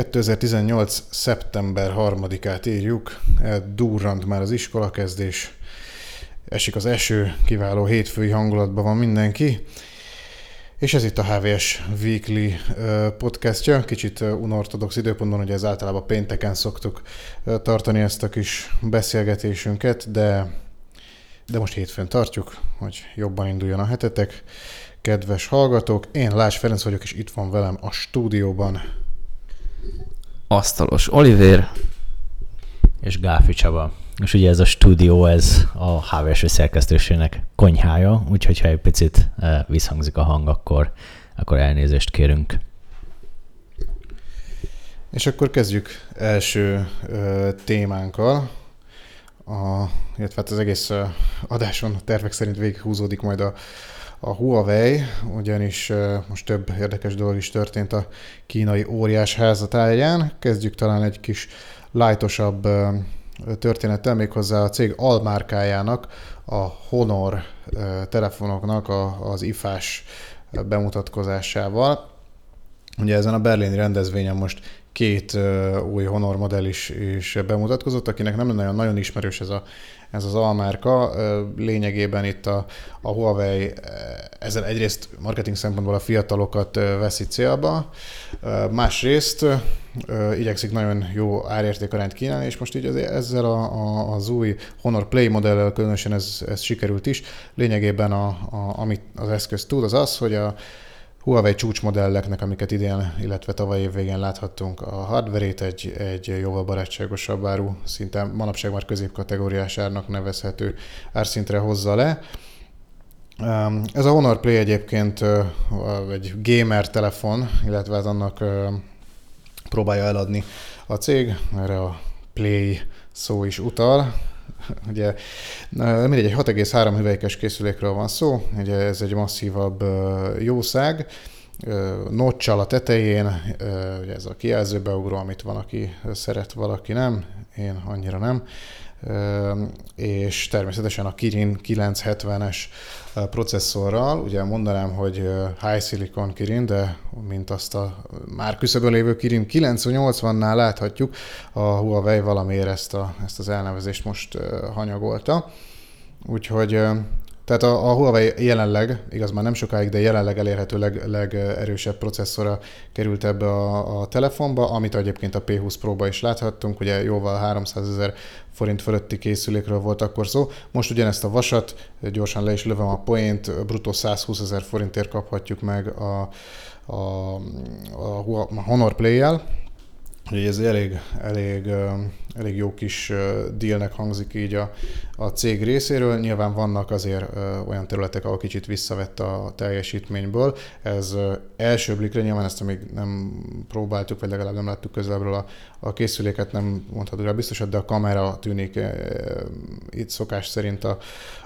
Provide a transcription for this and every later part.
2018. szeptember 3-át írjuk, durrant már az iskola kezdés, esik az eső, kiváló hétfői hangulatban van mindenki, és ez itt a HVS Weekly podcastja, kicsit unortodox időpontban, ugye ez általában pénteken szoktuk tartani ezt a kis beszélgetésünket, de, de most hétfőn tartjuk, hogy jobban induljon a hetetek. Kedves hallgatók, én Lás Ferenc vagyok, és itt van velem a stúdióban Asztalos Oliver. És Gáfi Csaba. És ugye ez a stúdió, ez a HVS szerkesztőségnek konyhája, úgyhogy ha egy picit eh, visszhangzik a hang, akkor, akkor elnézést kérünk. És akkor kezdjük első ö, témánkkal. A, illetve hát az egész adáson a tervek szerint végighúzódik majd a, a Huawei, ugyanis most több érdekes dolog is történt a kínai óriás házatáján. Kezdjük talán egy kis lájtosabb történettel, méghozzá a cég almárkájának, a Honor telefonoknak az ifás bemutatkozásával. Ugye ezen a berlini rendezvényen most két új Honor modell is, is bemutatkozott, akinek nem nagyon, nagyon ismerős ez a ez az almárka. Lényegében itt a, a Huawei ezzel egyrészt marketing szempontból a fiatalokat veszi célba, másrészt igyekszik nagyon jó árértékarányt kínálni, és most így ezzel a, a, az új Honor Play modellel különösen ez, ez sikerült is. Lényegében a, a, amit az eszköz tud, az az, hogy a Huawei csúcsmodelleknek, amiket idén, illetve tavaly év végén láthattunk, a hardverét egy, egy jóval barátságosabb áru, szinte manapság már középkategóriás árnak nevezhető árszintre hozza le. Ez a Honor Play egyébként egy gamer telefon, illetve hát annak próbálja eladni a cég, erre a Play szó is utal, Ugye mindegy, egy 6,3 hüvelykes készülékről van szó, ugye ez egy masszívabb jószág, notcsal a tetején, ugye ez a kijelzőbeugró, amit van, aki szeret, valaki nem, én annyira nem, és természetesen a Kirin 970-es processzorral, ugye mondanám, hogy High Silicon Kirin, de mint azt a már küszöbön lévő Kirin 980-nál láthatjuk, a Huawei valamiért ezt, a, ezt az elnevezést most hanyagolta. Úgyhogy tehát a, a Huawei jelenleg, igaz már nem sokáig, de jelenleg elérhető leg, legerősebb processzora került ebbe a, a telefonba, amit egyébként a P20 Pro-ba is láthattunk, ugye jóval 300 ezer forint fölötti készülékről volt akkor szó. Most ugyanezt a vasat, gyorsan le is lövöm a poént, bruttó 120 ezer forintért kaphatjuk meg a, a, a, a Honor Play-jel, Ugye ez elég, elég, elég jó kis dealnek hangzik így a, a cég részéről. Nyilván vannak azért olyan területek, ahol kicsit visszavett a teljesítményből. Ez első blikre nyilván ezt még nem próbáltuk, vagy legalább nem láttuk közelebbről a, a készüléket, nem mondhatok rá biztosat, de a kamera tűnik itt szokás szerint a,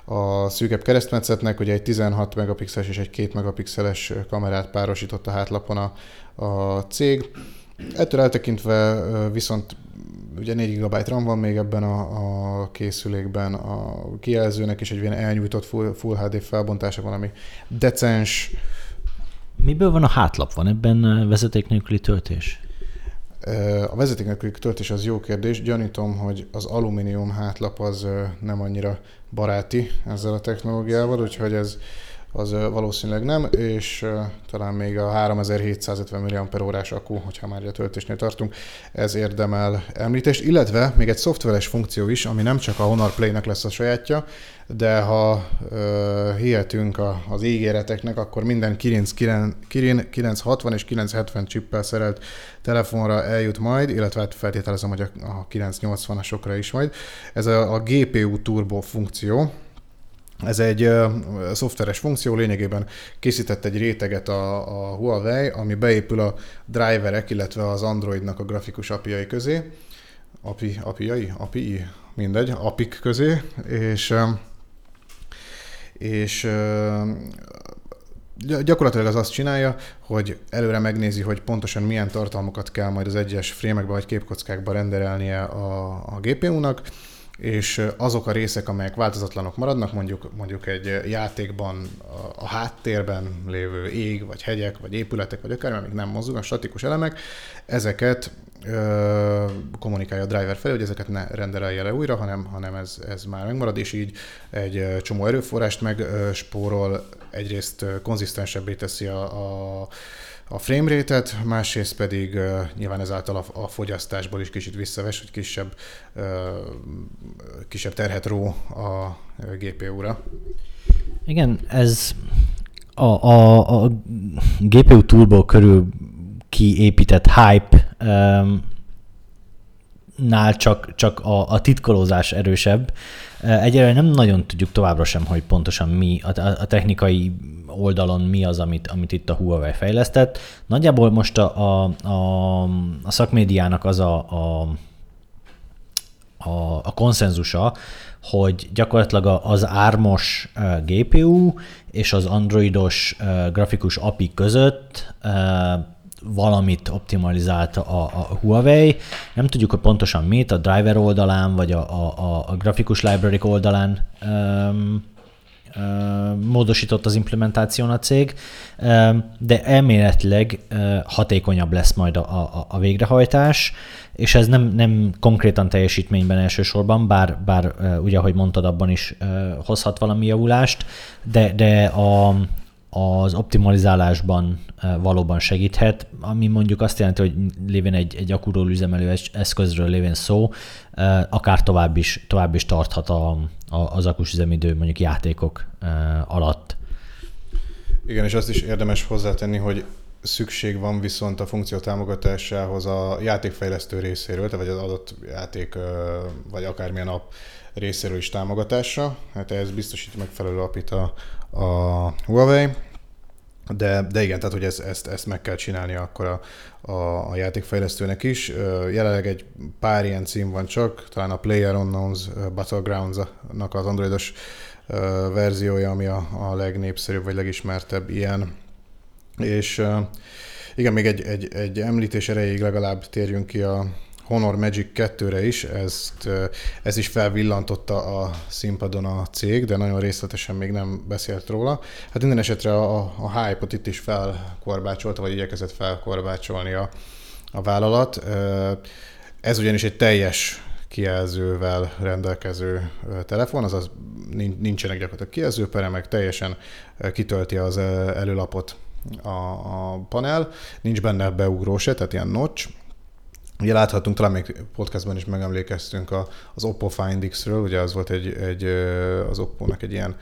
a szűkebb keresztmetszetnek, ugye egy 16 megapixeles és egy 2 megapixeles kamerát párosított a hátlapon a, a cég Ettől eltekintve viszont ugye 4 GB RAM van még ebben a, a készülékben, a kijelzőnek is egy ilyen elnyújtott Full, full HD felbontása van, ami decens. Miből van a hátlap? Van ebben vezeték nélküli töltés? A vezeték nélküli töltés az jó kérdés. Gyanítom, hogy az alumínium hátlap az nem annyira baráti ezzel a technológiával, úgyhogy ez az valószínűleg nem, és talán még a 3750 mAh akku, hogyha már a töltésnél tartunk, ez érdemel említést, illetve még egy szoftveres funkció is, ami nem csak a Honor Play-nek lesz a sajátja, de ha uh, hihetünk a, az ígéreteknek, akkor minden Kirin, Kirin 960 és 970 csippel szerelt telefonra eljut majd, illetve hát feltételezem, hogy a, a 980-asokra is majd. Ez a, a GPU turbo funkció, ez egy uh, szoftveres funkció, lényegében készített egy réteget a, a Huawei, ami beépül a driverek, illetve az Androidnak a grafikus apiai közé. API, apiai? API? Mindegy, apik közé, és, és gyakorlatilag az azt csinálja, hogy előre megnézi, hogy pontosan milyen tartalmakat kell majd az egyes frémekbe vagy képkockákba renderelnie a, a GPU-nak, és azok a részek, amelyek változatlanok maradnak, mondjuk, mondjuk egy játékban a, háttérben lévő ég, vagy hegyek, vagy épületek, vagy akár, amik nem mozognak, statikus elemek, ezeket kommunikálja a driver felé, hogy ezeket ne rendelje le újra, hanem, hanem ez, ez már megmarad, és így egy csomó erőforrást megspórol, egyrészt konzisztensebbé teszi a, a a framerate-et, másrészt pedig uh, nyilván ezáltal a, a fogyasztásból is kicsit visszaves, hogy kisebb, uh, kisebb terhet ró a GPU-ra. Igen, ez a, a, a GPU toolból körül kiépített hype um, nál csak, csak a, a titkolózás erősebb. Egyelőre nem nagyon tudjuk továbbra sem, hogy pontosan mi a, a technikai oldalon mi az, amit, amit itt a Huawei fejlesztett. Nagyjából most a, a, a, a szakmédiának az a, a, a, a konszenzusa, hogy gyakorlatilag az ármos GPU és az androidos grafikus API között valamit optimalizált a, a Huawei. Nem tudjuk, hogy pontosan mit, a driver oldalán, vagy a, a, a grafikus library oldalán um, módosított az implementáción a cég, de elméletileg hatékonyabb lesz majd a, a, a végrehajtás, és ez nem, nem konkrétan teljesítményben elsősorban, bár, bár ugye, ahogy mondtad, abban is hozhat valami javulást, de, de a, az optimalizálásban valóban segíthet, ami mondjuk azt jelenti, hogy lévén egy, egy akuról üzemelő eszközről lévén szó, akár tovább is, tovább is tarthat a, a, az akus üzemidő mondjuk játékok alatt. Igen, és azt is érdemes hozzátenni, hogy szükség van viszont a funkció támogatásához a játékfejlesztő részéről, vagy az adott játék, vagy akármilyen app részéről is támogatásra. Hát ez biztosít megfelelő apit a, a Huawei, de, de igen, tehát hogy ezt, ezt, ezt meg kell csinálni akkor a, a, a játékfejlesztőnek is. Jelenleg egy pár ilyen cím van csak, talán a Player Unknowns Battlegrounds-nak az androidos verziója, ami a, a legnépszerűbb vagy legismertebb ilyen. És igen, még egy, egy, egy említés erejéig legalább térjünk ki a, Honor Magic 2-re is, ezt, ez is felvillantotta a színpadon a cég, de nagyon részletesen még nem beszélt róla. Hát minden esetre a, a hype-ot itt is felkorbácsolta, vagy igyekezett felkorbácsolni a, a vállalat. Ez ugyanis egy teljes kijelzővel rendelkező telefon, azaz nincsenek gyakorlatilag kijelzőperemek, teljesen kitölti az előlapot a, a panel, nincs benne beugró se, tehát ilyen notch, Ugye láthatunk, talán még podcastban is megemlékeztünk a, az Oppo Find X-ről, ugye az volt egy, egy, az Oppo-nak egy ilyen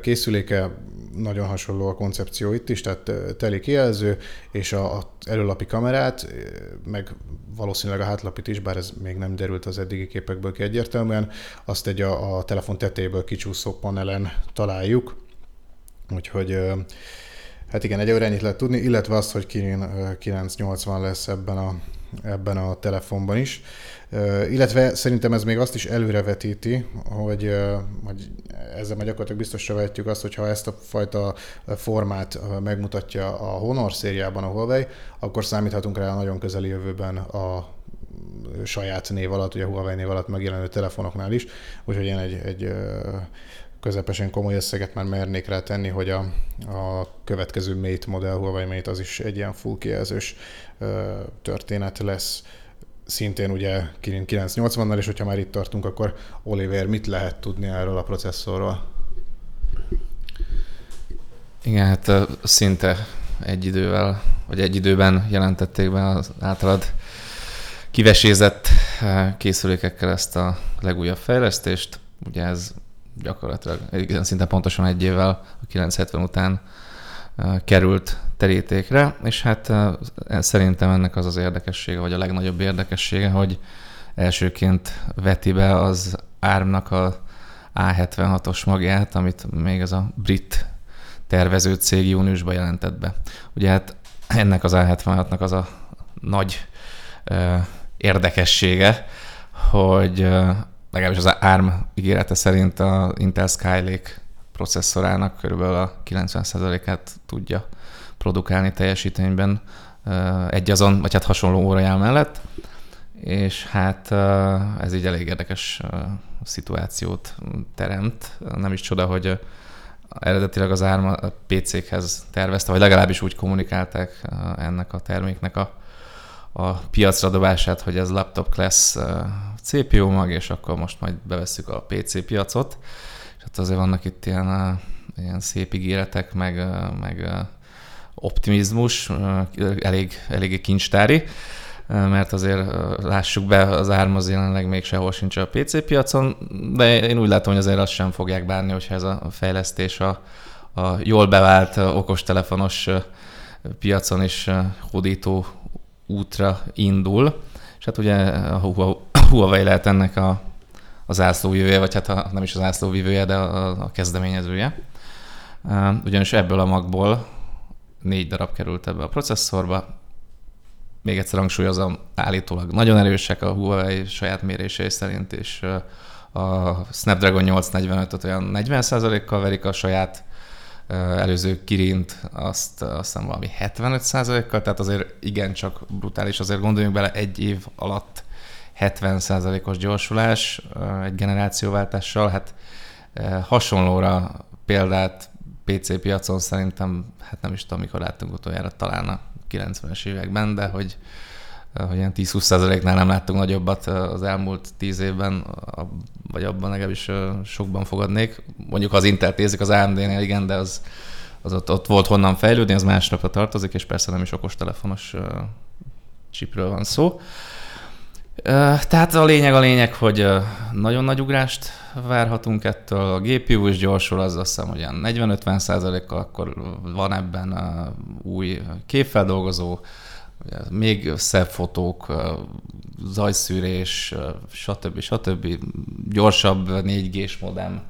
készüléke, nagyon hasonló a koncepció itt is, tehát teli kijelző, és a, a előlapi kamerát, meg valószínűleg a hátlapit is, bár ez még nem derült az eddigi képekből ki egyértelműen, azt egy a, a telefon tetéből kicsúszó panelen találjuk, úgyhogy hát igen, egy ennyit lehet tudni, illetve azt, hogy Kirin 980 lesz ebben a ebben a telefonban is. Illetve szerintem ez még azt is előrevetíti, hogy, hogy ezzel már gyakorlatilag biztosra vehetjük azt, hogy ha ezt a fajta formát megmutatja a Honor szériában a Huawei, akkor számíthatunk rá a nagyon közeli jövőben a saját név alatt, ugye Huawei név alatt megjelenő telefonoknál is, úgyhogy én egy, egy közepesen komoly összeget már mernék rá tenni, hogy a, a következő Mate modell, Huawei Mate, az is egy ilyen full kijelzős történet lesz. Szintén ugye Kirin 980-nal, és hogyha már itt tartunk, akkor Oliver, mit lehet tudni erről a processzorról? Igen, hát szinte egy idővel, vagy egy időben jelentették be az általad kivesézett készülékekkel ezt a legújabb fejlesztést. Ugye ez gyakorlatilag szinte pontosan egy évvel a 970 után került terítékre, és hát szerintem ennek az az érdekessége, vagy a legnagyobb érdekessége, hogy elsőként veti be az ARM-nak a A76-os magját, amit még az a brit tervező cég júniusban jelentett be. Ugye hát ennek az A76-nak az a nagy érdekessége, hogy legalábbis az ARM ígérete szerint a Intel Skylake processzorának körülbelül a 90%-át tudja produkálni teljesítményben egy azon, vagy hát hasonló óraján mellett, és hát ez így elég érdekes szituációt teremt. Nem is csoda, hogy eredetileg az árma PC-khez tervezte, vagy legalábbis úgy kommunikálták ennek a terméknek a, a piacra dobását, hogy ez laptop class CPU mag, és akkor most majd bevesszük a PC piacot. És hát azért vannak itt ilyen, ilyen szép ígéretek, meg, meg optimizmus, elég, eléggé kincstári, mert azért lássuk be, az árm az jelenleg még sehol sincs a PC piacon, de én úgy látom, hogy azért azt sem fogják bánni, hogyha ez a fejlesztés a, a jól bevált okostelefonos piacon is hódító útra indul. És hát ugye a Huawei lehet ennek a, az ászlóvívője, vagy hát a, nem is az ászlóvívője, de a, a kezdeményezője. Ugyanis ebből a magból négy darab került ebbe a processzorba. Még egyszer hangsúlyozom, állítólag nagyon erősek a Huawei saját mérései szerint, és a Snapdragon 845-öt olyan 40%-kal verik a saját előző kirint azt azt hiszem valami 75%-kal, tehát azért igencsak brutális, azért gondoljunk bele egy év alatt 70%-os gyorsulás egy generációváltással, hát hasonlóra példát PC piacon szerintem, hát nem is tudom, mikor láttunk utoljára, talán a 90-es években, de hogy, hogy ilyen 10-20%-nál nem láttunk nagyobbat az elmúlt 10 évben, vagy abban legalábbis sokban fogadnék. Mondjuk az Intel tézik az AMD-nél, igen, de az, az ott, ott volt honnan fejlődni, az másnapra tartozik, és persze nem is okostelefonos chipről van szó. Tehát a lényeg a lényeg, hogy nagyon nagy ugrást várhatunk ettől. A GPU is gyorsul, az azt hiszem, hogy ilyen 40-50 százalékkal, akkor van ebben új képfeldolgozó, még szebb fotók, zajszűrés, stb. stb. gyorsabb 4G-s modem,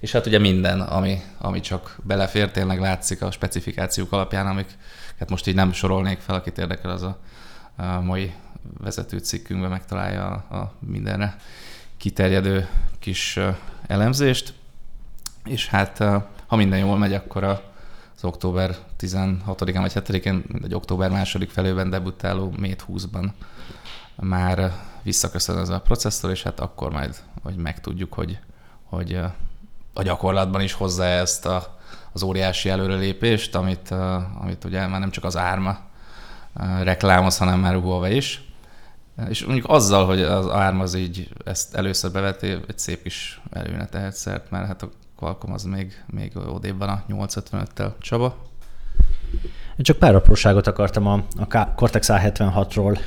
és hát ugye minden, ami, ami csak belefér, tényleg látszik a specifikációk alapján, amiket most így nem sorolnék fel, akit érdekel, az a, a mai vezető cikkünkben megtalálja a, a mindenre kiterjedő kis elemzést, és hát ha minden jól megy, akkor az október 16-án vagy 7-én, egy október második felőben debutáló Mate 20-ban már visszaköszön ez a processzor, és hát akkor majd hogy megtudjuk, hogy, hogy a gyakorlatban is hozza ezt a, az óriási előrelépést, amit, amit ugye már nem csak az árma reklámoz, hanem már Huawei is. És mondjuk azzal, hogy az ARM az így ezt először beveti, egy szép kis előne tehet szert, mert hát a Qualcomm az még, még odébb van a 855-tel. Csaba? Én csak pár apróságot akartam a, a Cortex A76-ról.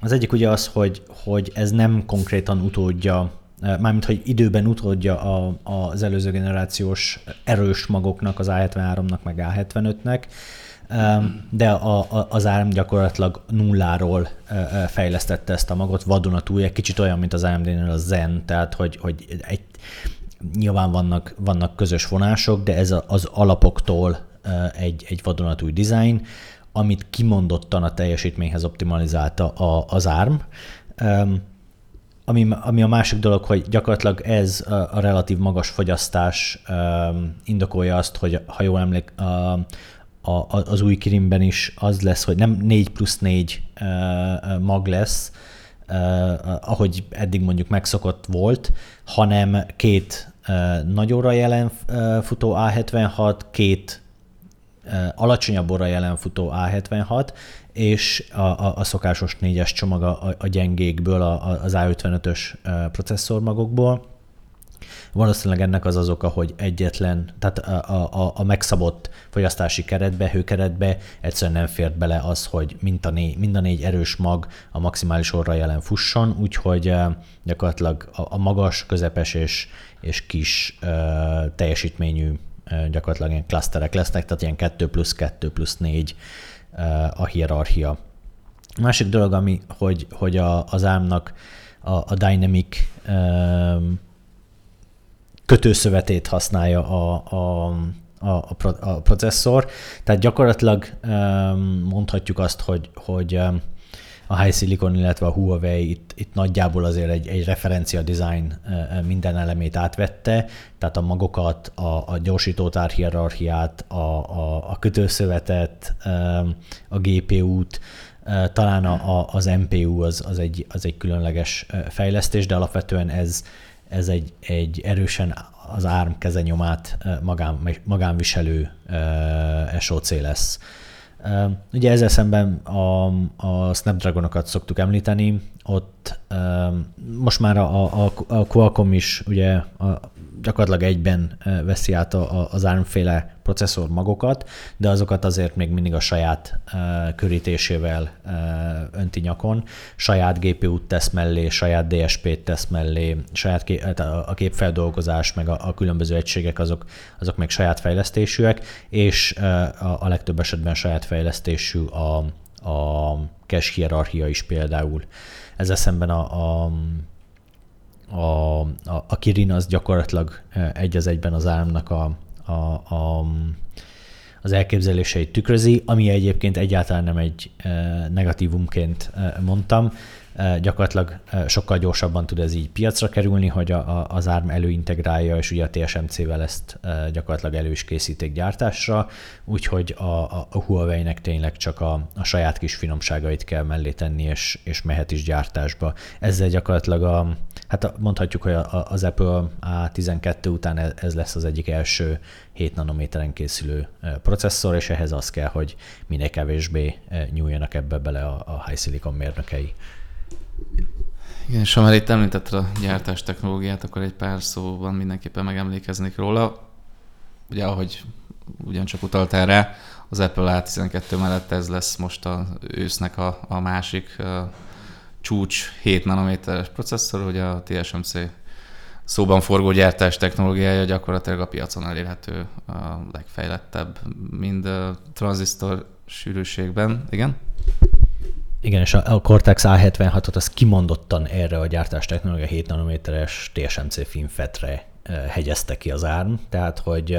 Az egyik ugye az, hogy, hogy ez nem konkrétan utódja, mármint hogy időben utódja a, az előző generációs erős magoknak, az A73-nak, meg A75-nek, de a, a, az ARM gyakorlatilag nulláról fejlesztette ezt a magot vadonatúj, egy kicsit olyan, mint az AMD-nél a Zen, tehát hogy, hogy egy, nyilván vannak, vannak közös vonások, de ez az alapoktól egy, egy vadonatúj design, amit kimondottan a teljesítményhez optimalizálta a, az ARM. Ami, ami a másik dolog, hogy gyakorlatilag ez a, a relatív magas fogyasztás um, indokolja azt, hogy ha jól emlék, uh, a, az új kirimben is az lesz, hogy nem 4 plusz 4 uh, mag lesz, uh, ahogy eddig mondjuk megszokott volt, hanem két uh, nagy óra jelen uh, futó A76, két uh, alacsonyabb óra jelen futó A76, és a, a, a szokásos négyes csomag a, a gyengékből, a, az A55-ös processzormagokból Valószínűleg ennek az az oka, hogy egyetlen, tehát a, a, a megszabott fogyasztási keretbe, hőkeretbe egyszerűen nem fért bele az, hogy mind a négy, mind a négy erős mag a maximális orra jelen fusson, úgyhogy gyakorlatilag a, a magas, közepes és, és kis uh, teljesítményű gyakorlatilag ilyen klaszterek lesznek, tehát ilyen 2 plusz 2 plusz 4 uh, a hierarchia. Másik dolog, ami, hogy, hogy a, az ámnak a, a Dynamic kötőszövetét használja a, a, a, a processzor. Tehát gyakorlatilag mondhatjuk azt, hogy, hogy a High Silicon, illetve a Huawei itt, itt nagyjából azért egy, egy referencia design minden elemét átvette, tehát a magokat, a, a gyorsítótár hierarchiát, a, a, a kötőszövetet, a GPU-t, talán a, a, az MPU az, az, egy, az egy különleges fejlesztés, de alapvetően ez, ez egy, egy erősen az ARM kezenyomát magán, magánviselő SOC lesz. Ugye ezzel szemben a, a Snapdragonokat szoktuk említeni, ott most már a, a, a Qualcomm is ugye a, gyakorlatilag egyben veszi át az ARM-féle processzor magokat, de azokat azért még mindig a saját körítésével önti nyakon, saját GPU-t tesz mellé, saját DSP-t tesz mellé, saját ké, hát a képfeldolgozás, meg a, a különböző egységek azok, azok még saját fejlesztésűek, és a, a legtöbb esetben saját fejlesztésű a, a cache hierarchia is például. Ezzel szemben a, a a, a, a Kirin az gyakorlatilag egy az egyben az álmnak a, a, a, az elképzeléseit tükrözi, ami egyébként egyáltalán nem egy negatívumként mondtam, gyakorlatilag sokkal gyorsabban tud ez így piacra kerülni, hogy a, a, az ARM előintegrálja, és ugye a TSMC-vel ezt gyakorlatilag elő is készítik gyártásra, úgyhogy a, a, a Huawei-nek tényleg csak a, a saját kis finomságait kell mellé tenni, és, és mehet is gyártásba. Ezzel gyakorlatilag a, hát mondhatjuk, hogy az Apple A12 után e, ez lesz az egyik első 7 nanométeren készülő processzor, és ehhez az kell, hogy minél kevésbé nyúljanak ebbe bele a, a high silicon mérnökei. Igen, és ha már itt említetted a gyártás technológiát, akkor egy pár szóban mindenképpen megemlékeznék róla. Ugye, ahogy ugyancsak utaltál rá, az Apple A12 mellett ez lesz most az ősznek a, a másik a csúcs 7 nanométeres processzor, ugye a TSMC szóban forgó gyártás technológiája gyakorlatilag a piacon elérhető a legfejlettebb, mind a tranzisztor sűrűségben, igen? Igen, és a Cortex A76-ot az kimondottan erre a gyártás technológia 7 nanométeres TSMC FinFET-re hegyezte ki az ARM, tehát hogy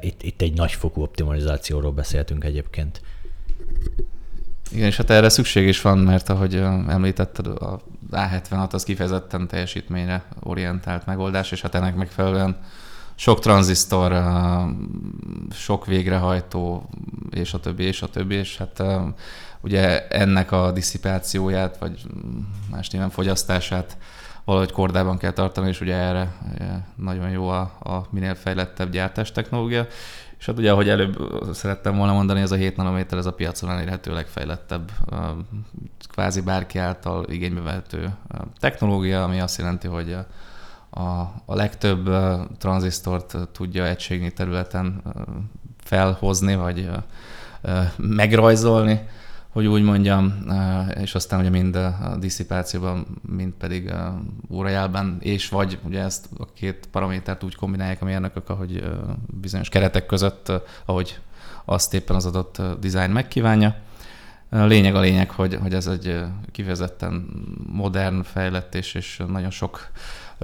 itt, itt egy nagyfokú optimalizációról beszéltünk egyébként. Igen, és hát erre szükség is van, mert ahogy említetted, a A76 az kifejezetten teljesítményre orientált megoldás, és hát ennek megfelelően sok tranzisztor, sok végrehajtó, és a többi, és a többi, és hát ugye ennek a diszipációját, vagy más néven fogyasztását valahogy kordában kell tartani, és ugye erre nagyon jó a, a minél fejlettebb gyártás technológia. És hát ugye, ahogy előbb szerettem volna mondani, ez a 7 nanométer, ez a piacon elérhető legfejlettebb, kvázi bárki által igénybe vehető technológia, ami azt jelenti, hogy a, a legtöbb tranzisztort tudja egységnyi területen felhozni, vagy megrajzolni, hogy úgy mondjam, és aztán ugye mind a diszipációban, mind pedig órajelben, és vagy ugye ezt a két paramétert úgy kombinálják a mérnökök, ahogy bizonyos keretek között, ahogy azt éppen az adott design megkívánja. A lényeg a lényeg, hogy, hogy ez egy kifejezetten modern, fejlett és nagyon sok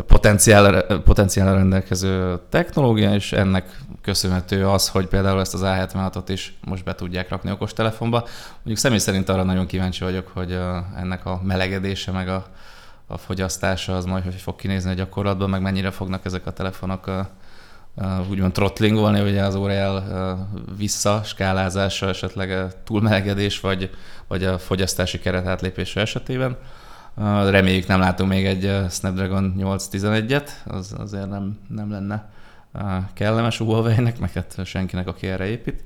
potenciál, potenciál rendelkező technológia, és ennek köszönhető az, hogy például ezt az A76-ot is most be tudják rakni okostelefonba. Mondjuk személy szerint arra nagyon kíváncsi vagyok, hogy ennek a melegedése, meg a, a fogyasztása az majd hogy fog kinézni a gyakorlatban, meg mennyire fognak ezek a telefonok úgymond throttling ugye az órajel vissza, skálázása, esetleg túlmelegedés, vagy, vagy a fogyasztási keret átlépése esetében. Reméljük nem látunk még egy Snapdragon 811-et, az azért nem, nem lenne kellemes Huawei-nek, meg hát senkinek, aki erre épít.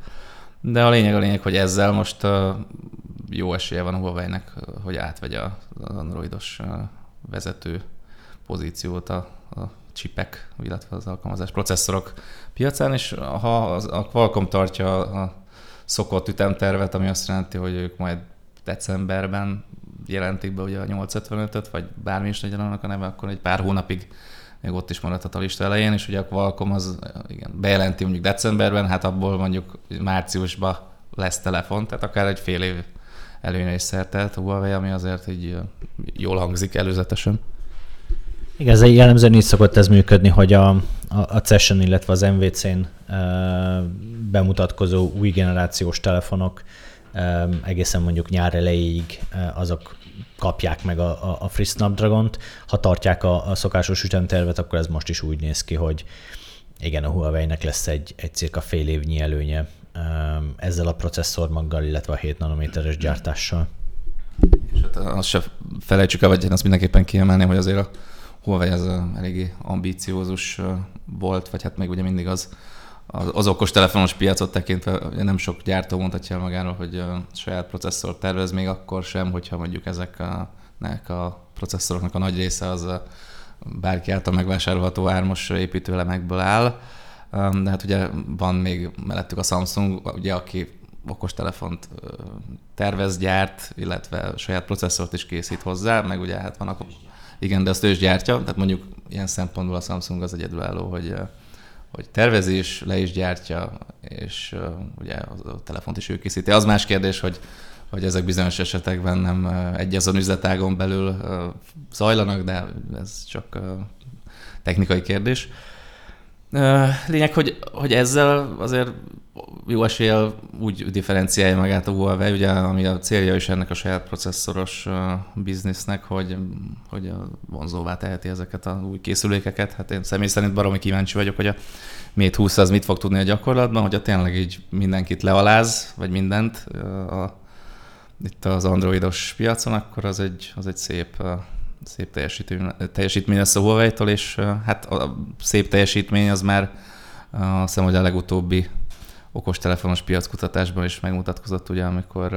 De a lényeg a lényeg, hogy ezzel most jó esélye van a Huawei-nek, hogy átvegye az androidos vezető pozíciót a, a csipek, illetve az alkalmazás processzorok piacán, és ha a Qualcomm tartja a szokott ütemtervet, ami azt jelenti, hogy ők majd decemberben jelentik be ugye a 855-öt, vagy bármi is legyen annak a neve, akkor egy pár hónapig még ott is maradhat a lista elején, és ugye a Qualcomm az igen, bejelenti mondjuk decemberben, hát abból mondjuk márciusban lesz telefon, tehát akár egy fél év előnyre is szertelt a Huawei, ami azért így jól hangzik előzetesen. Igen, ez jellemzően így szokott ez működni, hogy a, a, CES-en, illetve az MVC-n e, bemutatkozó új generációs telefonok egészen mondjuk nyár elejéig e, azok kapják meg a, a, a Free Snapdragon-t. Ha tartják a, a szokásos ütemtervet, akkor ez most is úgy néz ki, hogy igen, a Huawei-nek lesz egy, egy cirka fél évnyi előnye ezzel a processzormaggal, illetve a 7 nanométeres gyártással. És hát azt se felejtsük el, vagy én azt mindenképpen kiemelném, hogy azért a Huawei az eléggé ambíciózus volt, vagy hát még ugye mindig az az okos telefonos piacot tekintve nem sok gyártó mondhatja magáról, hogy saját processzort tervez, még akkor sem, hogyha mondjuk ezek a, a processzoroknak a nagy része az a bárki által megvásárolható ármos építőlemekből áll. De hát ugye van még mellettük a Samsung, ugye, aki okostelefont tervez, gyárt, illetve saját processzort is készít hozzá, meg ugye hát vannak, igen, de azt ő is gyártja, tehát mondjuk ilyen szempontból a Samsung az egyedülálló, hogy hogy tervezés, le is gyártja, és uh, ugye a telefont is ő készíti. Az más kérdés, hogy, hogy ezek bizonyos esetekben nem egy azon üzletágon belül zajlanak, de ez csak technikai kérdés. Lényeg, hogy, hogy ezzel azért jó eséllyel úgy differenciálja magát a Huawei, ugye, ami a célja is ennek a saját processzoros biznisznek, hogy, hogy vonzóvá teheti ezeket a új készülékeket. Hát én személy szerint baromi kíváncsi vagyok, hogy a Mate 20 az mit fog tudni a gyakorlatban, hogyha tényleg így mindenkit lealáz, vagy mindent a, itt az androidos piacon, akkor az egy, az egy szép, szép teljesítmény, teljesítmény lesz a Huawei-tól, és hát a szép teljesítmény az már azt hiszem, hogy a legutóbbi okostelefonos piackutatásban is megmutatkozott, ugye, amikor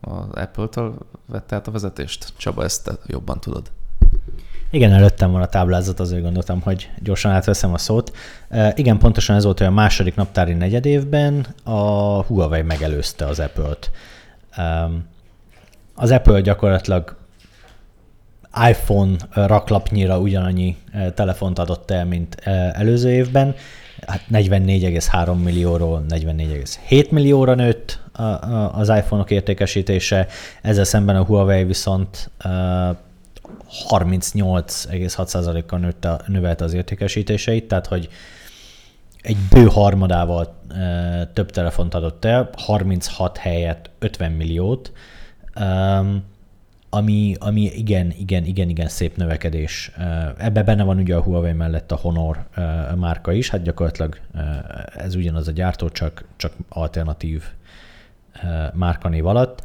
az Apple-től vette át a vezetést. Csaba, ezt jobban tudod. Igen, előttem van a táblázat, azért gondoltam, hogy gyorsan átveszem a szót. igen, pontosan ez volt, hogy a második naptári negyedévben a Huawei megelőzte az Apple-t. az Apple gyakorlatilag iPhone raklapnyira ugyanannyi telefont adott el, mint előző évben, hát 44,3 millióról 44,7 millióra nőtt az iPhone-ok értékesítése, ezzel szemben a Huawei viszont 38,6%-kal nőtte, növelte az értékesítéseit, tehát hogy egy bő harmadával több telefont adott el, 36 helyett 50 milliót ami, ami igen, igen, igen, igen szép növekedés. Ebben benne van ugye a Huawei mellett a Honor márka is, hát gyakorlatilag ez ugyanaz a gyártó, csak, csak alternatív márkanév alatt.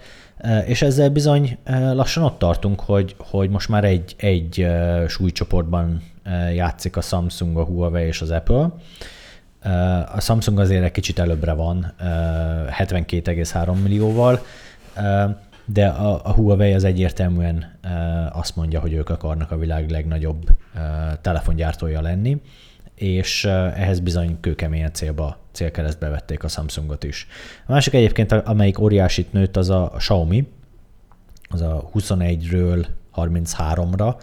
És ezzel bizony lassan ott tartunk, hogy, hogy most már egy, egy súlycsoportban játszik a Samsung, a Huawei és az Apple. A Samsung azért egy kicsit előbbre van, 72,3 millióval, de a, a Huawei az egyértelműen azt mondja, hogy ők akarnak a világ legnagyobb telefongyártója lenni, és ehhez bizony kőkeményen célba, célkeresztbe vették a Samsungot is. A másik egyébként, amelyik óriásit nőtt, az a Xiaomi, az a 21-ről 33-ra,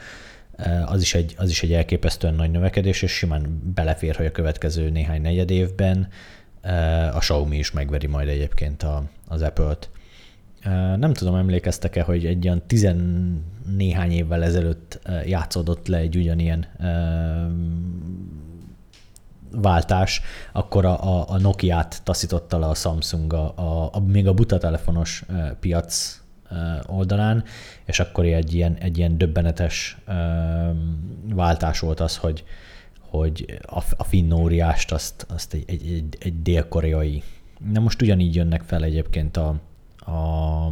az is, egy, az is egy elképesztően nagy növekedés, és simán belefér, hogy a következő néhány negyed évben a Xiaomi is megveri majd egyébként a, az Apple-t. Nem tudom, emlékeztek-e, hogy egy olyan tizen néhány évvel ezelőtt játszódott le egy ugyanilyen váltás, akkor a, a, a Nokia-t taszította le a Samsung a, a, a, még a buta telefonos piac oldalán, és akkor egy ilyen, egy ilyen döbbenetes váltás volt az, hogy, hogy a, a finn óriást azt, azt egy, egy, egy, egy dél-koreai. Na most ugyanígy jönnek fel egyébként a, a,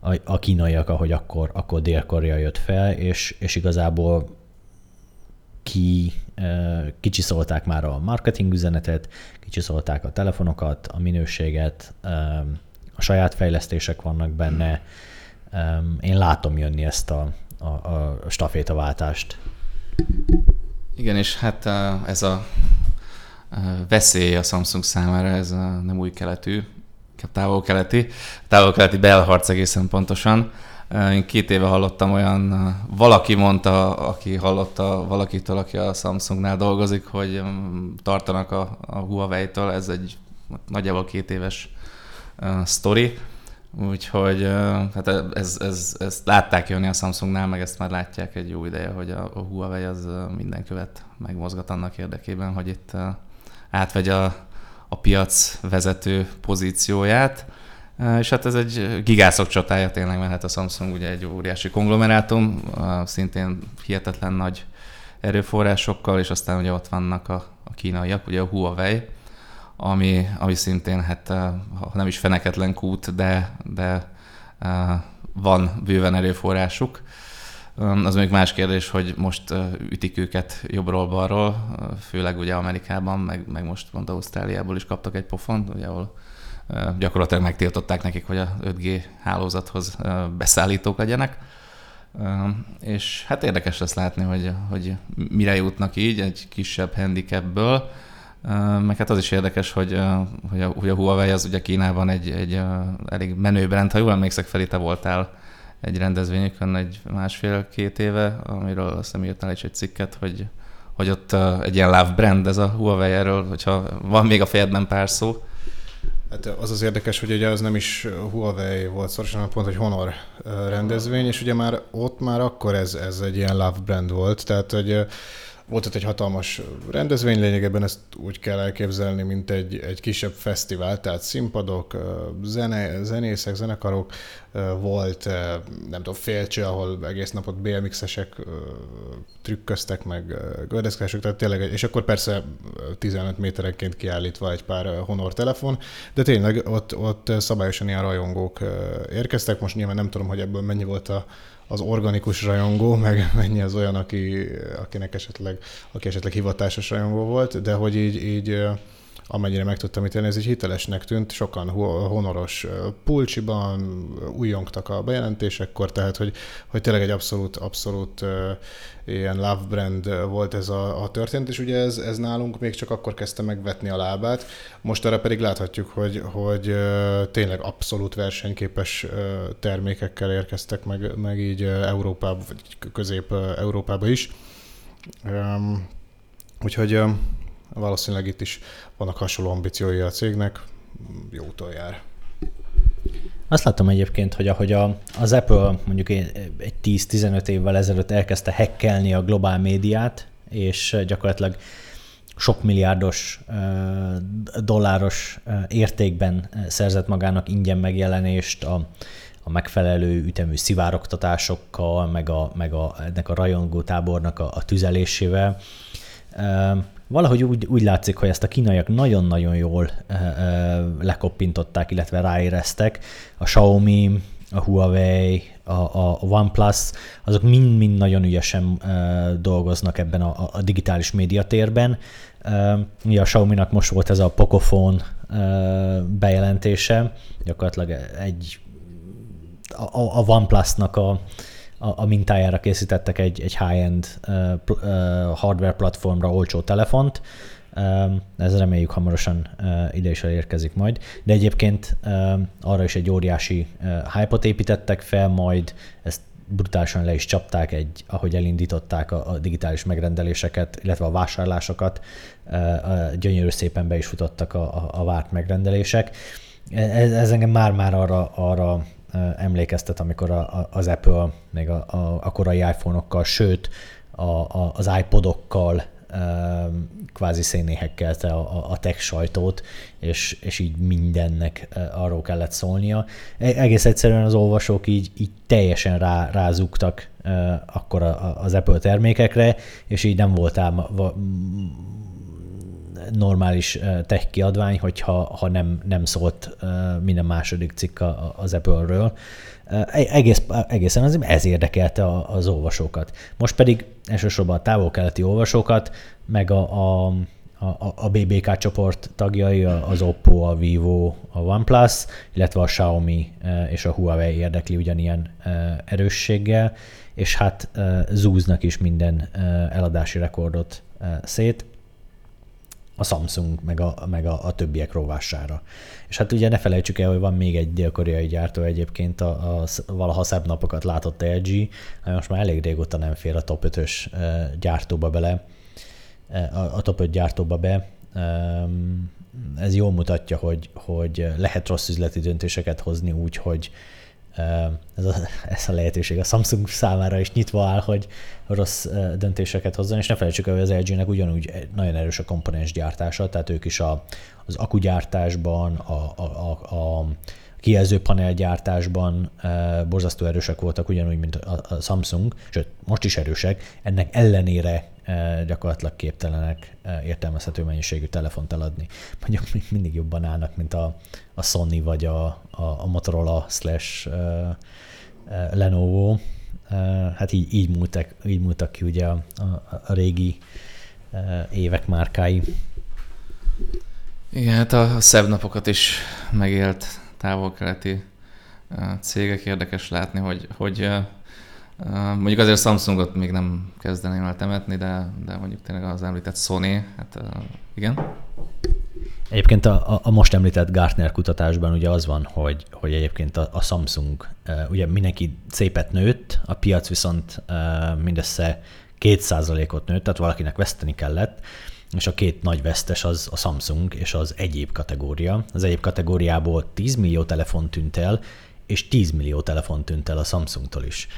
a, a kínaiak, ahogy akkor, akkor Dél-Korea jött fel, és, és igazából ki, kicsiszolták már a marketing üzenetet, kicsiszolták a telefonokat, a minőséget, a saját fejlesztések vannak benne. Én látom jönni ezt a, a, a stafétaváltást. Igen, és hát ez a veszély a Samsung számára, ez a nem új keletű, távol-keleti, távol-keleti belharc egészen pontosan. Én két éve hallottam olyan, valaki mondta, aki hallotta valakitől, aki a Samsungnál dolgozik, hogy tartanak a, a Huawei-től, ez egy nagyjából két éves uh, sztori, úgyhogy uh, hát ez, ez, ezt látták jönni a Samsungnál, meg ezt már látják egy jó ideje, hogy a, a Huawei az minden követ megmozgat annak érdekében, hogy itt uh, átvegye a a piac vezető pozícióját. És hát ez egy gigászok csatája tényleg, mert hát a Samsung ugye egy óriási konglomerátum, szintén hihetetlen nagy erőforrásokkal, és aztán ugye ott vannak a, a kínaiak, ugye a Huawei, ami, ami szintén, hát ha nem is feneketlen kút, de, de van bőven erőforrásuk. Az még más kérdés, hogy most ütik őket jobbról-balról, főleg ugye Amerikában, meg, meg most pont Ausztráliából is kaptak egy pofont, ugye, ahol gyakorlatilag megtiltották nekik, hogy a 5G hálózathoz beszállítók legyenek. És hát érdekes lesz látni, hogy, hogy mire jutnak így egy kisebb handicapből. Meg hát az is érdekes, hogy, hogy, a, hogy a Huawei az ugye Kínában egy, egy elég menő brand. Ha jól emlékszek, Feli, te voltál egy rendezvényükön egy másfél-két éve, amiről azt hiszem írtál is egy cikket, hogy, hogy ott egy ilyen love brand ez a Huawei erről, hogyha van még a fejedben pár szó. Hát az az érdekes, hogy ugye az nem is Huawei volt szorosan, hanem pont egy Honor rendezvény, és ugye már ott már akkor ez, ez egy ilyen love brand volt, tehát hogy volt ott egy hatalmas rendezvény, lényegében ezt úgy kell elképzelni, mint egy, egy kisebb fesztivál, tehát színpadok, zene, zenészek, zenekarok, volt nem tudom, félcső, ahol egész napot BMX-esek trükköztek, meg gördeszkások, tehát tényleg, és akkor persze 15 méterenként kiállítva egy pár Honor telefon, de tényleg ott, ott szabályosan ilyen rajongók érkeztek, most nyilván nem tudom, hogy ebből mennyi volt a, az organikus rajongó, meg mennyi az olyan, aki, akinek esetleg, aki esetleg hivatásos rajongó volt, de hogy így, így amennyire meg tudtam ítélni, ez így hitelesnek tűnt, sokan honoros pulcsiban újjongtak a bejelentésekkor, tehát hogy, hogy tényleg egy abszolút, abszolút ilyen love brand volt ez a, a történet, és ugye ez, ez nálunk még csak akkor kezdte megvetni a lábát, most arra pedig láthatjuk, hogy, hogy tényleg abszolút versenyképes termékekkel érkeztek meg, meg így Európába, vagy közép-európába is. Úgyhogy valószínűleg itt is vannak hasonló ambíciói a cégnek, jó úton jár. Azt látom egyébként, hogy ahogy a, az Apple mondjuk egy 10-15 évvel ezelőtt elkezdte hekkelni a globál médiát, és gyakorlatilag sok milliárdos dolláros értékben szerzett magának ingyen megjelenést a, a megfelelő ütemű szivároktatásokkal, meg, a, meg a, ennek a rajongó tábornak a, a tüzelésével valahogy úgy, úgy látszik, hogy ezt a kínaiak nagyon-nagyon jól ö, ö, lekoppintották, illetve ráéreztek. A Xiaomi, a Huawei, a, a OnePlus, azok mind-mind nagyon ügyesen ö, dolgoznak ebben a, a digitális médiatérben. Ugye a Xiaomi-nak most volt ez a Pocophone bejelentése, gyakorlatilag egy a, a OnePlus-nak a, a, mintájára készítettek egy, egy high-end uh, uh, hardware platformra olcsó telefont, um, ez reméljük hamarosan uh, ide is elérkezik majd, de egyébként uh, arra is egy óriási uh, hype-ot építettek fel, majd ezt brutálisan le is csapták, egy, ahogy elindították a, a digitális megrendeléseket, illetve a vásárlásokat, uh, gyönyörű szépen be is futottak a, a, a várt megrendelések. Ez, ez engem már-már arra, arra emlékeztet, amikor a, a, az Apple még a, a, a korai iPhone-okkal, sőt a, a, az iPodokkal kvázi szénéhekkelte a, a tech sajtót, és, és így mindennek arról kellett szólnia. E, egész egyszerűen az olvasók így, így teljesen rá, rázugtak akkor az Apple termékekre, és így nem voltál normális tech kiadvány, hogyha ha nem, nem szólt minden második cikk az Apple-ről. E-, egész, egészen az, ez érdekelte az olvasókat. Most pedig elsősorban a távol-keleti olvasókat, meg a, a, a, a BBK csoport tagjai, az Oppo, a Vivo, a OnePlus, illetve a Xiaomi és a Huawei érdekli ugyanilyen erősséggel, és hát zúznak is minden eladási rekordot szét a Samsung meg a, meg a, a többiek rovására. És hát ugye ne felejtsük el, hogy van még egy dél-koreai gyártó egyébként, a, a, valaha szebb napokat látott LG, most már elég régóta nem fér a top 5-ös gyártóba bele, a, a top 5 gyártóba be. Ez jól mutatja, hogy, hogy lehet rossz üzleti döntéseket hozni úgy, hogy ez a, ez a lehetőség a Samsung számára is nyitva áll, hogy rossz döntéseket hozzon, és ne felejtsük el, hogy az LG-nek ugyanúgy nagyon erős a komponens gyártása, tehát ők is a, az akugyártásban, a, a, a, a kijelzőpanel gyártásban borzasztó erősek voltak, ugyanúgy, mint a, a Samsung, sőt, most is erősek, ennek ellenére gyakorlatilag képtelenek e, értelmezhető mennyiségű telefont eladni. Mondjuk mindig jobban állnak, mint a, a Sony vagy a, a, a Motorola slash Lenovo, hát így, így, múltak, így múltak ki ugye a, a, a régi évek márkái. Igen, hát a szebb napokat is megélt távol-keleti cégek. Érdekes látni, hogy, hogy mondjuk azért Samsungot még nem kezdeném el temetni, de, de mondjuk tényleg az említett Sony, hát igen. Egyébként a, a most említett Gartner kutatásban ugye az van, hogy, hogy egyébként a, a Samsung, ugye mindenki szépet nőtt, a piac viszont mindössze 2%-ot nőtt, tehát valakinek veszteni kellett, és a két nagy vesztes az a Samsung és az egyéb kategória. Az egyéb kategóriából 10 millió telefon tűnt el, és 10 millió telefon tűnt el a Samsungtól is.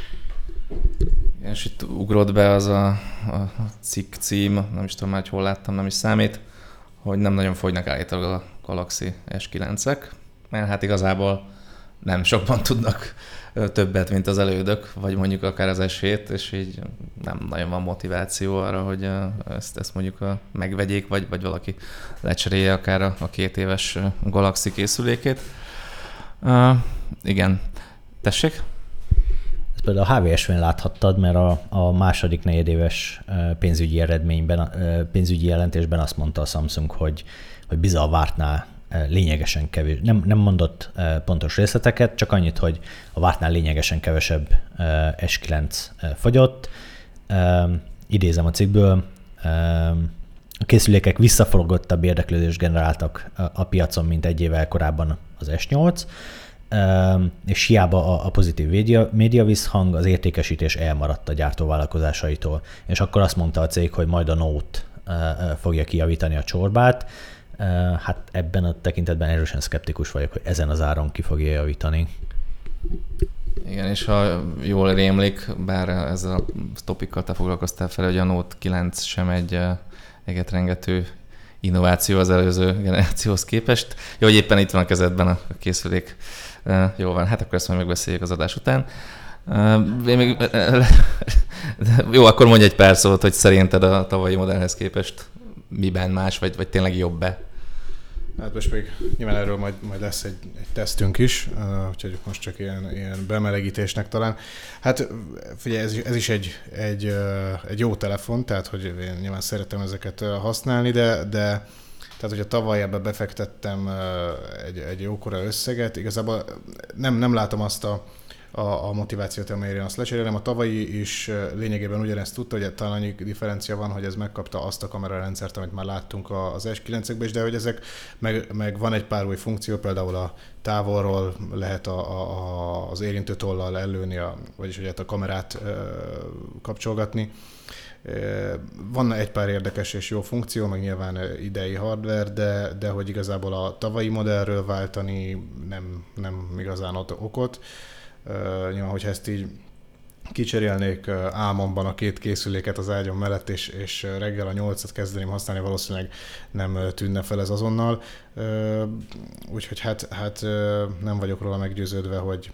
És itt ugrott be az a, a cikk cím, nem is tudom már, hogy hol láttam, nem is számít, hogy nem nagyon fogynak állítólag a Galaxy S9-ek, mert hát igazából nem sokban tudnak többet, mint az elődök, vagy mondjuk akár az S7, és így nem nagyon van motiváció arra, hogy ezt, ezt mondjuk megvegyék, vagy, vagy valaki lecserélje akár a, a két éves Galaxy készülékét. Uh, igen. Tessék? Például a HVSV-n láthattad, mert a, a második negyedéves pénzügyi eredményben, pénzügyi jelentésben azt mondta a Samsung, hogy, hogy a vártnál lényegesen kevés, nem, nem mondott pontos részleteket, csak annyit, hogy a vártnál lényegesen kevesebb S9 fogyott. Idézem a cikkből, a készülékek visszaforogottabb érdeklődést generáltak a piacon, mint egy évvel korábban az S8, és hiába a, pozitív média, média visszhang, az értékesítés elmaradt a gyártóvállalkozásaitól. És akkor azt mondta a cég, hogy majd a Note fogja kijavítani a csorbát. Hát ebben a tekintetben erősen szkeptikus vagyok, hogy ezen az áron ki fogja javítani. Igen, és ha jól rémlik, bár ezzel a topikkal te foglalkoztál fel, hogy a Note 9 sem egy egetrengető innováció az előző generációhoz képest. Jó, hogy éppen itt van a kezedben a készülék. Jó van, hát akkor ezt majd megbeszéljük az adás után. Én még, jó, akkor mondj egy pár szót, hogy szerinted a tavalyi modellhez képest miben más, vagy, vagy tényleg jobb-e? Hát most még nyilván erről majd, majd lesz egy, egy tesztünk is, uh, úgyhogy most csak ilyen, ilyen bemelegítésnek talán. Hát figyelj, ez, ez is egy, egy, uh, egy jó telefon, tehát hogy én nyilván szeretem ezeket használni, de, de tehát, hogyha tavaly ebbe befektettem egy, egy jókora összeget, igazából nem, nem látom azt a, a, a motivációt, amelyre azt lecserélem. A tavalyi is lényegében ugyanezt tudta, hogy talán annyi differencia van, hogy ez megkapta azt a kamerarendszert, amit már láttunk az S9-ekben is, de hogy ezek, meg, meg van egy pár új funkció, például a távolról lehet a, a, az érintő tollal ellőni, a, vagyis hogy hát a kamerát ö, kapcsolgatni. Van egy pár érdekes és jó funkció, meg nyilván idei hardware, de, de hogy igazából a tavalyi modellről váltani nem, nem igazán ad okot. Nyilván, hogyha ezt így kicserélnék álmomban a két készüléket az ágyam mellett, és, és reggel a nyolcat kezdeném használni, valószínűleg nem tűnne fel ez azonnal. Úgyhogy hát, hát nem vagyok róla meggyőződve, hogy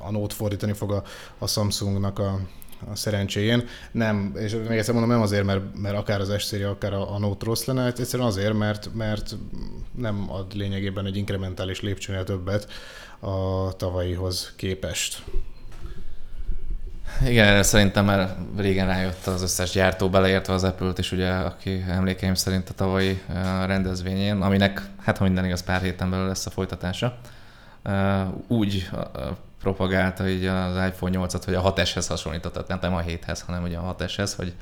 a Note fordítani fog a, a Samsungnak a, a szerencséjén. Nem, és még egyszer mondom, nem azért, mert, mert akár az s akár a, a Note rossz lenne, egyszerűen azért, mert, mert nem ad lényegében egy inkrementális lépcsőnél többet a tavalyihoz képest. Igen, erre szerintem már régen rájött az összes gyártó, beleértve az Apple-t is, ugye, aki emlékeim szerint a tavalyi rendezvényén, aminek, hát ha minden igaz, pár héten belül lesz a folytatása, úgy propagálta így az iPhone 8-at, hogy a 6S-hez hasonlított, nem a 7-hez, hanem ugye a 6S-hez, hogy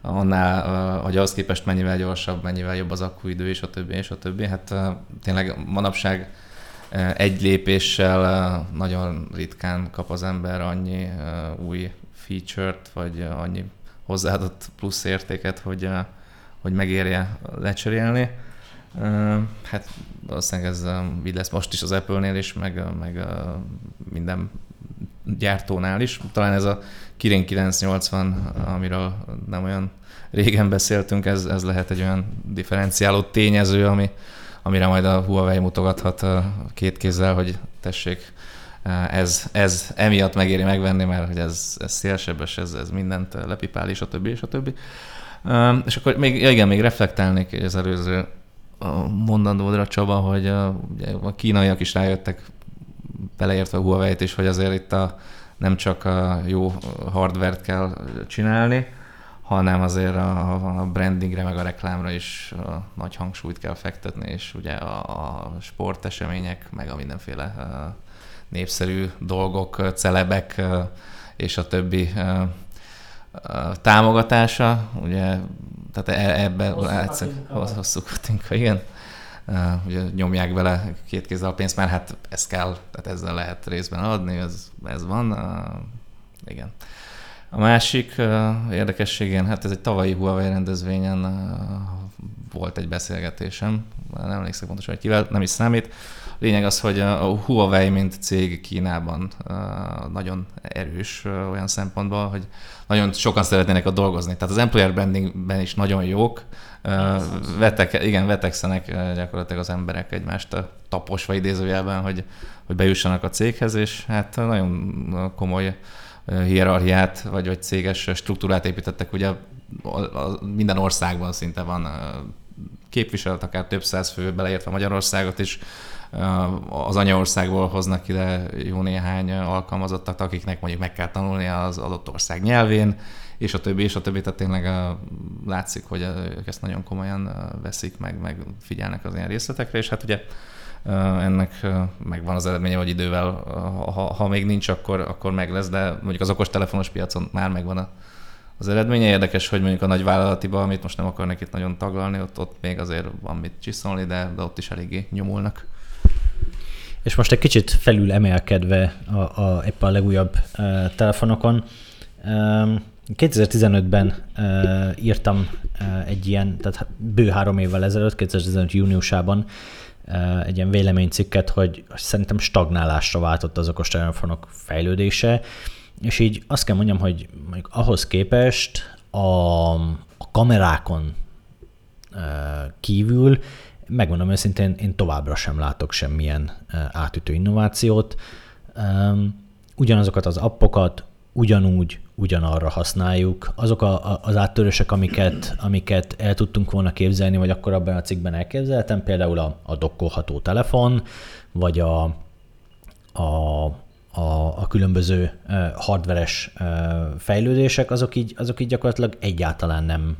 annál, hogy az képest mennyivel gyorsabb, mennyivel jobb az akkuidő, és a többi, és a többi. Hát tényleg manapság egy lépéssel nagyon ritkán kap az ember annyi új feature-t, vagy annyi hozzáadott plusz értéket, hogy, hogy megérje lecserélni. Hát valószínűleg ez így lesz most is az Apple-nél is, meg, meg minden gyártónál is. Talán ez a Kirin 980, amiről nem olyan régen beszéltünk, ez, ez lehet egy olyan differenciáló tényező, ami, amire majd a Huawei mutogathat két kézzel, hogy tessék, ez, ez emiatt megéri megvenni, mert hogy ez, ez szélsebes, ez, ez mindent lepipál, és a többi, és a többi. És akkor még, igen, még reflektálnék az előző mondandódra, Csaba, hogy ugye, a kínaiak is rájöttek, beleértve a Huawei-t is, hogy azért itt a nem csak a jó hardvert kell csinálni, hanem azért a, brandingre, meg a reklámra is a nagy hangsúlyt kell fektetni, és ugye a, a sportesemények, meg a mindenféle népszerű dolgok, celebek és a többi támogatása, ugye, tehát e, ebben hosszú katinka, igen. ugye nyomják bele két kézzel a pénzt, mert hát ez kell, tehát ezzel lehet részben adni, ez, ez van, igen. A másik érdekességén, hát ez egy tavalyi Huawei rendezvényen volt egy beszélgetésem, nem emlékszem pontosan, hogy kivel, nem is számít. A lényeg az, hogy a Huawei, mint cég Kínában nagyon erős olyan szempontból, hogy nagyon sokan szeretnének ott dolgozni. Tehát az employer brandingben is nagyon jók, vetek, igen, vetekszenek gyakorlatilag az emberek egymást taposva idézőjelben, hogy, hogy bejussanak a céghez, és hát nagyon komoly hierarchiát, vagy, vagy céges struktúrát építettek. Ugye minden országban szinte van képviselet, akár több száz fő, beleértve Magyarországot is, az anyaországból hoznak ide jó néhány alkalmazottat, akiknek mondjuk meg kell tanulni az adott ország nyelvén, és a többi, és a többi, tehát tényleg látszik, hogy ők ezt nagyon komolyan veszik, meg, meg figyelnek az ilyen részletekre, és hát ugye ennek megvan az eredménye, hogy idővel, ha, ha még nincs, akkor, akkor meg lesz, de mondjuk az okos telefonos piacon már megvan a, az eredménye. Érdekes, hogy mondjuk a nagy vállalatiba, amit most nem akarnak itt nagyon taglalni, ott, ott még azért van mit csiszolni, de, de ott is eléggé nyomulnak. És most egy kicsit felül emelkedve a, a, éppen a legújabb uh, telefonokon, um, 2015-ben uh, írtam uh, egy ilyen, tehát bő három évvel ezelőtt, 2015 júniusában egy ilyen véleménycikket, hogy szerintem stagnálásra váltott az okostelefonok fejlődése, és így azt kell mondjam, hogy mondjuk ahhoz képest a, a kamerákon kívül, megmondom őszintén, én továbbra sem látok semmilyen átütő innovációt. Ugyanazokat az appokat ugyanúgy ugyanarra használjuk. Azok a, az áttörések, amiket, amiket el tudtunk volna képzelni, vagy akkor abban a cikkben elképzeltem, például a, a dokkolható telefon, vagy a, a, a, a különböző hardveres fejlődések, azok így, azok így gyakorlatilag egyáltalán nem,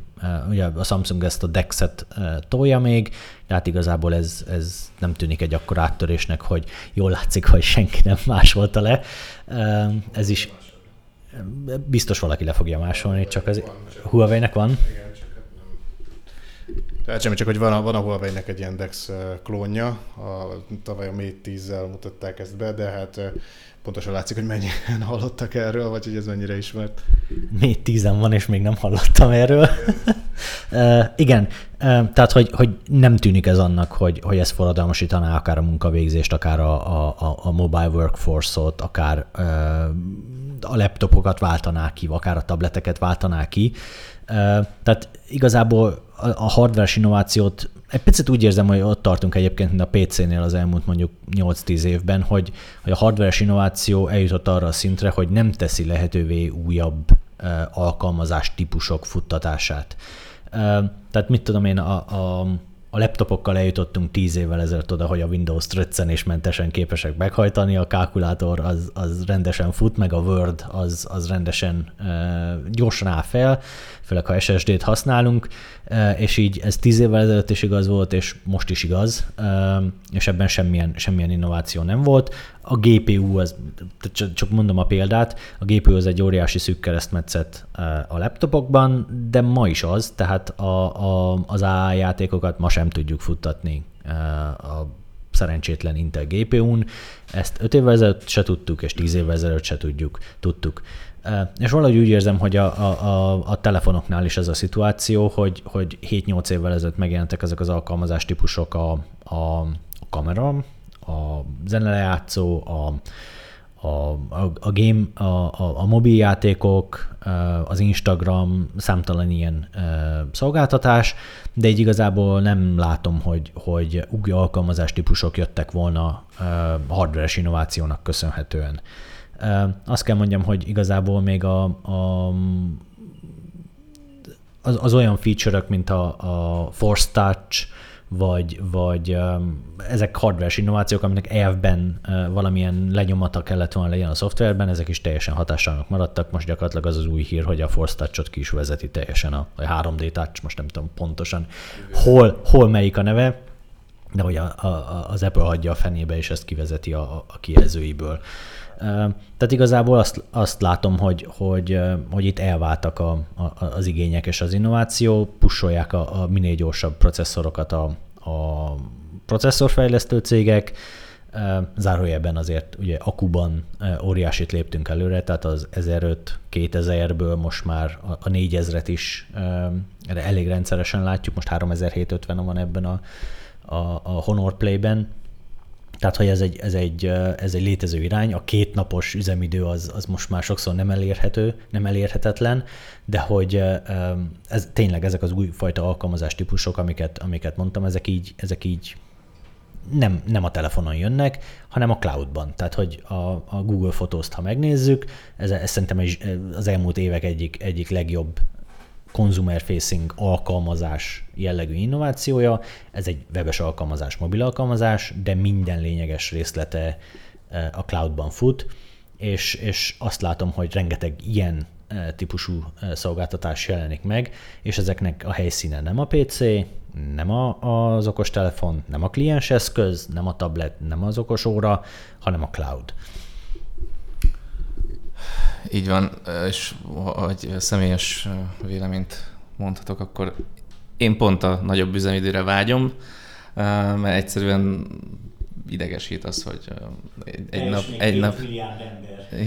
ugye a Samsung ezt a DeX-et tolja még, de hát igazából ez, ez nem tűnik egy akkor áttörésnek, hogy jól látszik, hogy senki nem másolta le. Ez is biztos valaki le fogja másolni, csak az Huawei-nek van. Igen, csak hát nem. Tehát semmi, csak hogy van van a Huawei-nek egy Index klónja, a, tavaly a Mate 10-zel mutatták ezt be, de hát pontosan látszik, hogy mennyien hallottak erről, vagy hogy ez mennyire ismert. Mate 10 van, és még nem hallottam erről. uh, igen, uh, tehát hogy, hogy nem tűnik ez annak, hogy, hogy ez forradalmasítaná akár a munkavégzést, akár a, a, a mobile workforce-ot, akár uh, a laptopokat váltaná ki, akár a tableteket váltaná ki. Tehát igazából a hardware innovációt egy picit úgy érzem, hogy ott tartunk egyébként, mint a PC-nél az elmúlt mondjuk 8-10 évben, hogy, hogy a hardware innováció eljutott arra a szintre, hogy nem teszi lehetővé újabb alkalmazás típusok futtatását. Tehát mit tudom én, a, a a laptopokkal eljutottunk tíz évvel ezelőtt oda, hogy a Windows mentesen képesek meghajtani, a kalkulátor az, az rendesen fut, meg a Word az, az rendesen gyorsan áll fel, főleg ha SSD-t használunk, uh, és így ez tíz évvel ezelőtt is igaz volt, és most is igaz, uh, és ebben semmilyen, semmilyen innováció nem volt. A GPU, az, csak mondom a példát, a GPU az egy óriási szűk keresztmetszet a laptopokban, de ma is az, tehát a, a, az AI játékokat ma sem tudjuk futtatni a szerencsétlen Intel GPU-n. Ezt 5 évvel ezelőtt se tudtuk, és 10 évvel ezelőtt se tudjuk, tudtuk. És valahogy úgy érzem, hogy a, a, a, telefonoknál is ez a szituáció, hogy, hogy 7-8 évvel ezelőtt megjelentek ezek az alkalmazás típusok a, a, a kamera, a zenelejátszó, a, a, a, a game, a, a, a mobiljátékok, az Instagram, számtalan ilyen szolgáltatás, de így igazából nem látom, hogy, hogy új alkalmazás típusok jöttek volna hardware innovációnak köszönhetően. Azt kell mondjam, hogy igazából még a, a az, az olyan feature-ök, mint a, a Force Touch, vagy, vagy ezek hardware innovációk, aminek elvben valamilyen lenyomata kellett volna legyen a szoftverben, ezek is teljesen hatástalanok maradtak. Most gyakorlatilag az az új hír, hogy a Force Touch-ot ki is vezeti teljesen a, a 3D Touch, most nem tudom pontosan hol, hol melyik a neve, de hogy a, a, az Apple hagyja a fenébe, és ezt kivezeti a, a kijelzőiből. Tehát igazából azt, azt látom, hogy, hogy, hogy itt elváltak a, a, az igények és az innováció, pusolják a, a minél gyorsabb processzorokat a, a processzorfejlesztő cégek, zárójelben azért ugye akuban óriásit léptünk előre, tehát az 1005 2000-ből most már a 4000-et is elég rendszeresen látjuk, most 3750 van ebben a, a, a Honor Play-ben, tehát, hogy ez egy, ez egy, ez egy létező irány, a két napos üzemidő az, az most már sokszor nem elérhető, nem elérhetetlen, de hogy ez, tényleg ezek az újfajta alkalmazás típusok, amiket, amiket mondtam, ezek így, ezek így nem, nem a telefonon jönnek, hanem a cloudban. Tehát, hogy a, a Google Photos-t, ha megnézzük, ez, ez szerintem az elmúlt évek egyik, egyik legjobb consumer-facing alkalmazás jellegű innovációja. Ez egy webes alkalmazás, mobil alkalmazás, de minden lényeges részlete e, a cloudban fut, és, és azt látom, hogy rengeteg ilyen e, típusú e, szolgáltatás jelenik meg, és ezeknek a helyszíne nem a PC, nem a, az okostelefon, nem a klienseszköz, nem a tablet, nem az okos óra, hanem a cloud. Így van, és hogy személyes véleményt mondhatok, akkor én pont a nagyobb üzemidőre vágyom, mert egyszerűen idegesít az, hogy egy, egy nap, egy nap,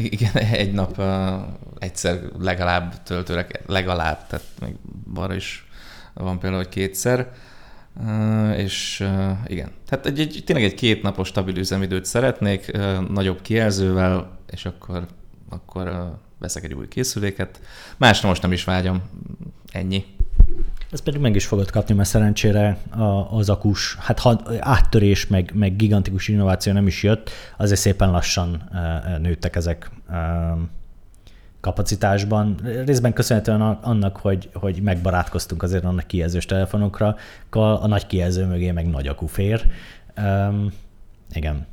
igen, egy nap egyszer legalább töltőre, legalább, tehát még arra is van például, hogy kétszer, és igen, tehát egy, egy, tényleg egy két napos stabil üzemidőt szeretnék, nagyobb kijelzővel, és akkor akkor veszek egy új készüléket. Másra most nem is vágyom, ennyi. Ez pedig meg is fogod kapni, mert szerencsére az akus, hát ha áttörés, meg, meg gigantikus innováció nem is jött, azért szépen lassan nőttek ezek kapacitásban. Részben köszönhetően annak, hogy, hogy megbarátkoztunk azért annak kijelzős telefonokra, a nagy kijelző mögé meg nagy akku fér. Um, igen,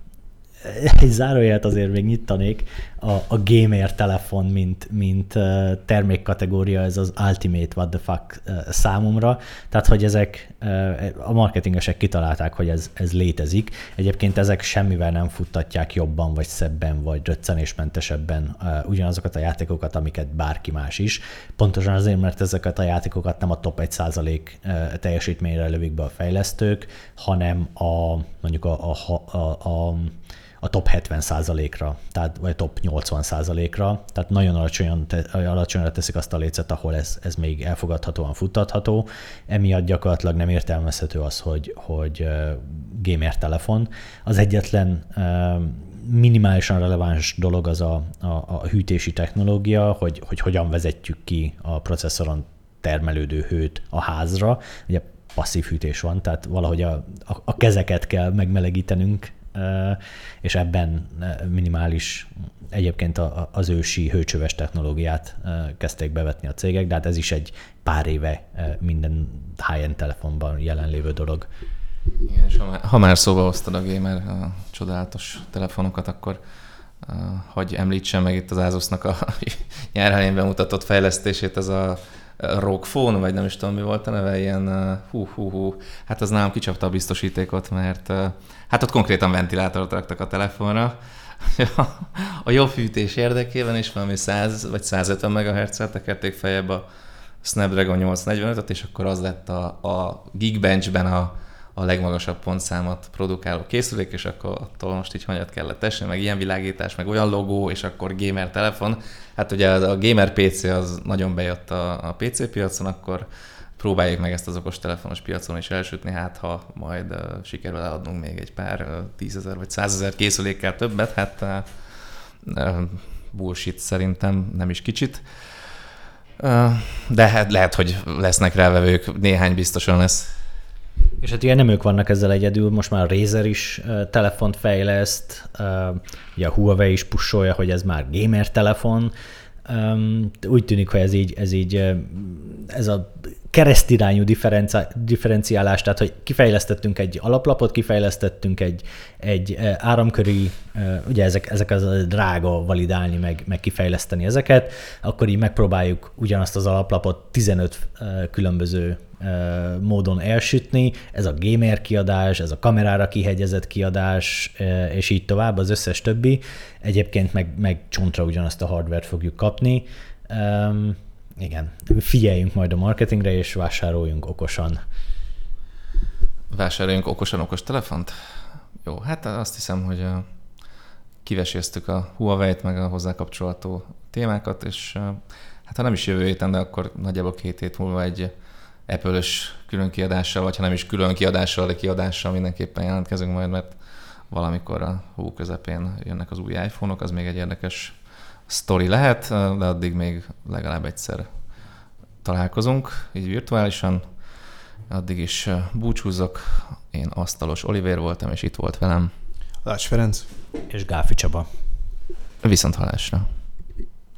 egy zárójelet azért még nyitanék, a, a gamer telefon, mint, mint termékkategória, ez az ultimate what the fuck számomra, tehát hogy ezek a marketingesek kitalálták, hogy ez, ez létezik. Egyébként ezek semmivel nem futtatják jobban, vagy szebben, vagy röccenésmentesebben ugyanazokat a játékokat, amiket bárki más is. Pontosan azért, mert ezeket a játékokat nem a top 1% teljesítményre lövik be a fejlesztők, hanem a mondjuk a, a, a, a a top 70%-ra, tehát, vagy top 80%-ra, tehát nagyon alacsonyan, te, alacsonyra teszik azt a lécet, ahol ez, ez még elfogadhatóan futtatható. Emiatt gyakorlatilag nem értelmezhető az, hogy, hogy gamer telefon. Az egyetlen minimálisan releváns dolog az a, a, a hűtési technológia, hogy, hogy hogyan vezetjük ki a processzoron termelődő hőt a házra. Ugye passzív hűtés van, tehát valahogy a, a, a kezeket kell megmelegítenünk és ebben minimális egyébként az ősi hőcsöves technológiát kezdték bevetni a cégek, de hát ez is egy pár éve minden high-end telefonban jelenlévő dolog. Igen, és ha már, ha már szóba hoztad a gamer a csodálatos telefonokat, akkor uh, hogy említsem meg itt az Asusnak a nyár bemutatott fejlesztését, ez a ROG Phone, vagy nem is tudom mi volt a neve, ilyen hú, hú, hú. Hát az nálam kicsapta a biztosítékot, mert hát ott konkréton ventilátort raktak a telefonra, a jobb fűtés érdekében is valami 100 vagy 150 MHz-et tekerték fejebb a Snapdragon 845-öt, és akkor az lett a, a Geekbench-ben a, a legmagasabb pontszámot produkáló készülék, és akkor attól most így hanyat kellett esni, meg ilyen világítás, meg olyan logó, és akkor gamer telefon. Hát ugye a gamer PC az nagyon bejött a, a PC piacon, akkor próbáljuk meg ezt az okos telefonos piacon is elsütni, hát ha majd uh, sikerül eladnunk még egy pár uh, tízezer vagy százezer készülékkel többet, hát uh, uh, bullshit szerintem, nem is kicsit. Uh, de hát lehet, hogy lesznek rávevők, néhány biztosan lesz. És hát ugye nem ők vannak ezzel egyedül, most már a Razer is telefont fejleszt, ugye a Huawei is pusolja, hogy ez már gamer telefon. Úgy tűnik, hogy ez így, ez így ez a keresztirányú differenciálás, tehát hogy kifejlesztettünk egy alaplapot, kifejlesztettünk egy, egy áramköri, ugye ezek, ezek az drága validálni, meg, meg kifejleszteni ezeket, akkor így megpróbáljuk ugyanazt az alaplapot 15 különböző módon elsütni, ez a gamer kiadás, ez a kamerára kihegyezett kiadás, és így tovább, az összes többi. Egyébként meg, meg csontra ugyanazt a hardware fogjuk kapni. Um, igen, figyeljünk majd a marketingre, és vásároljunk okosan. Vásároljunk okosan okos telefont? Jó, hát azt hiszem, hogy kiveséztük a Huawei-t, meg a hozzá kapcsolató témákat, és hát ha nem is jövő héten, de akkor nagyjából két hét múlva egy Apple-ös külön kiadással, vagy ha nem is külön kiadással, de kiadással mindenképpen jelentkezünk majd, mert valamikor a hó közepén jönnek az új iPhone-ok, az még egy érdekes sztori lehet, de addig még legalább egyszer találkozunk, így virtuálisan. Addig is búcsúzok. Én Asztalos Oliver voltam, és itt volt velem. Lács Ferenc. És Gáfi Csaba. Viszont halásra.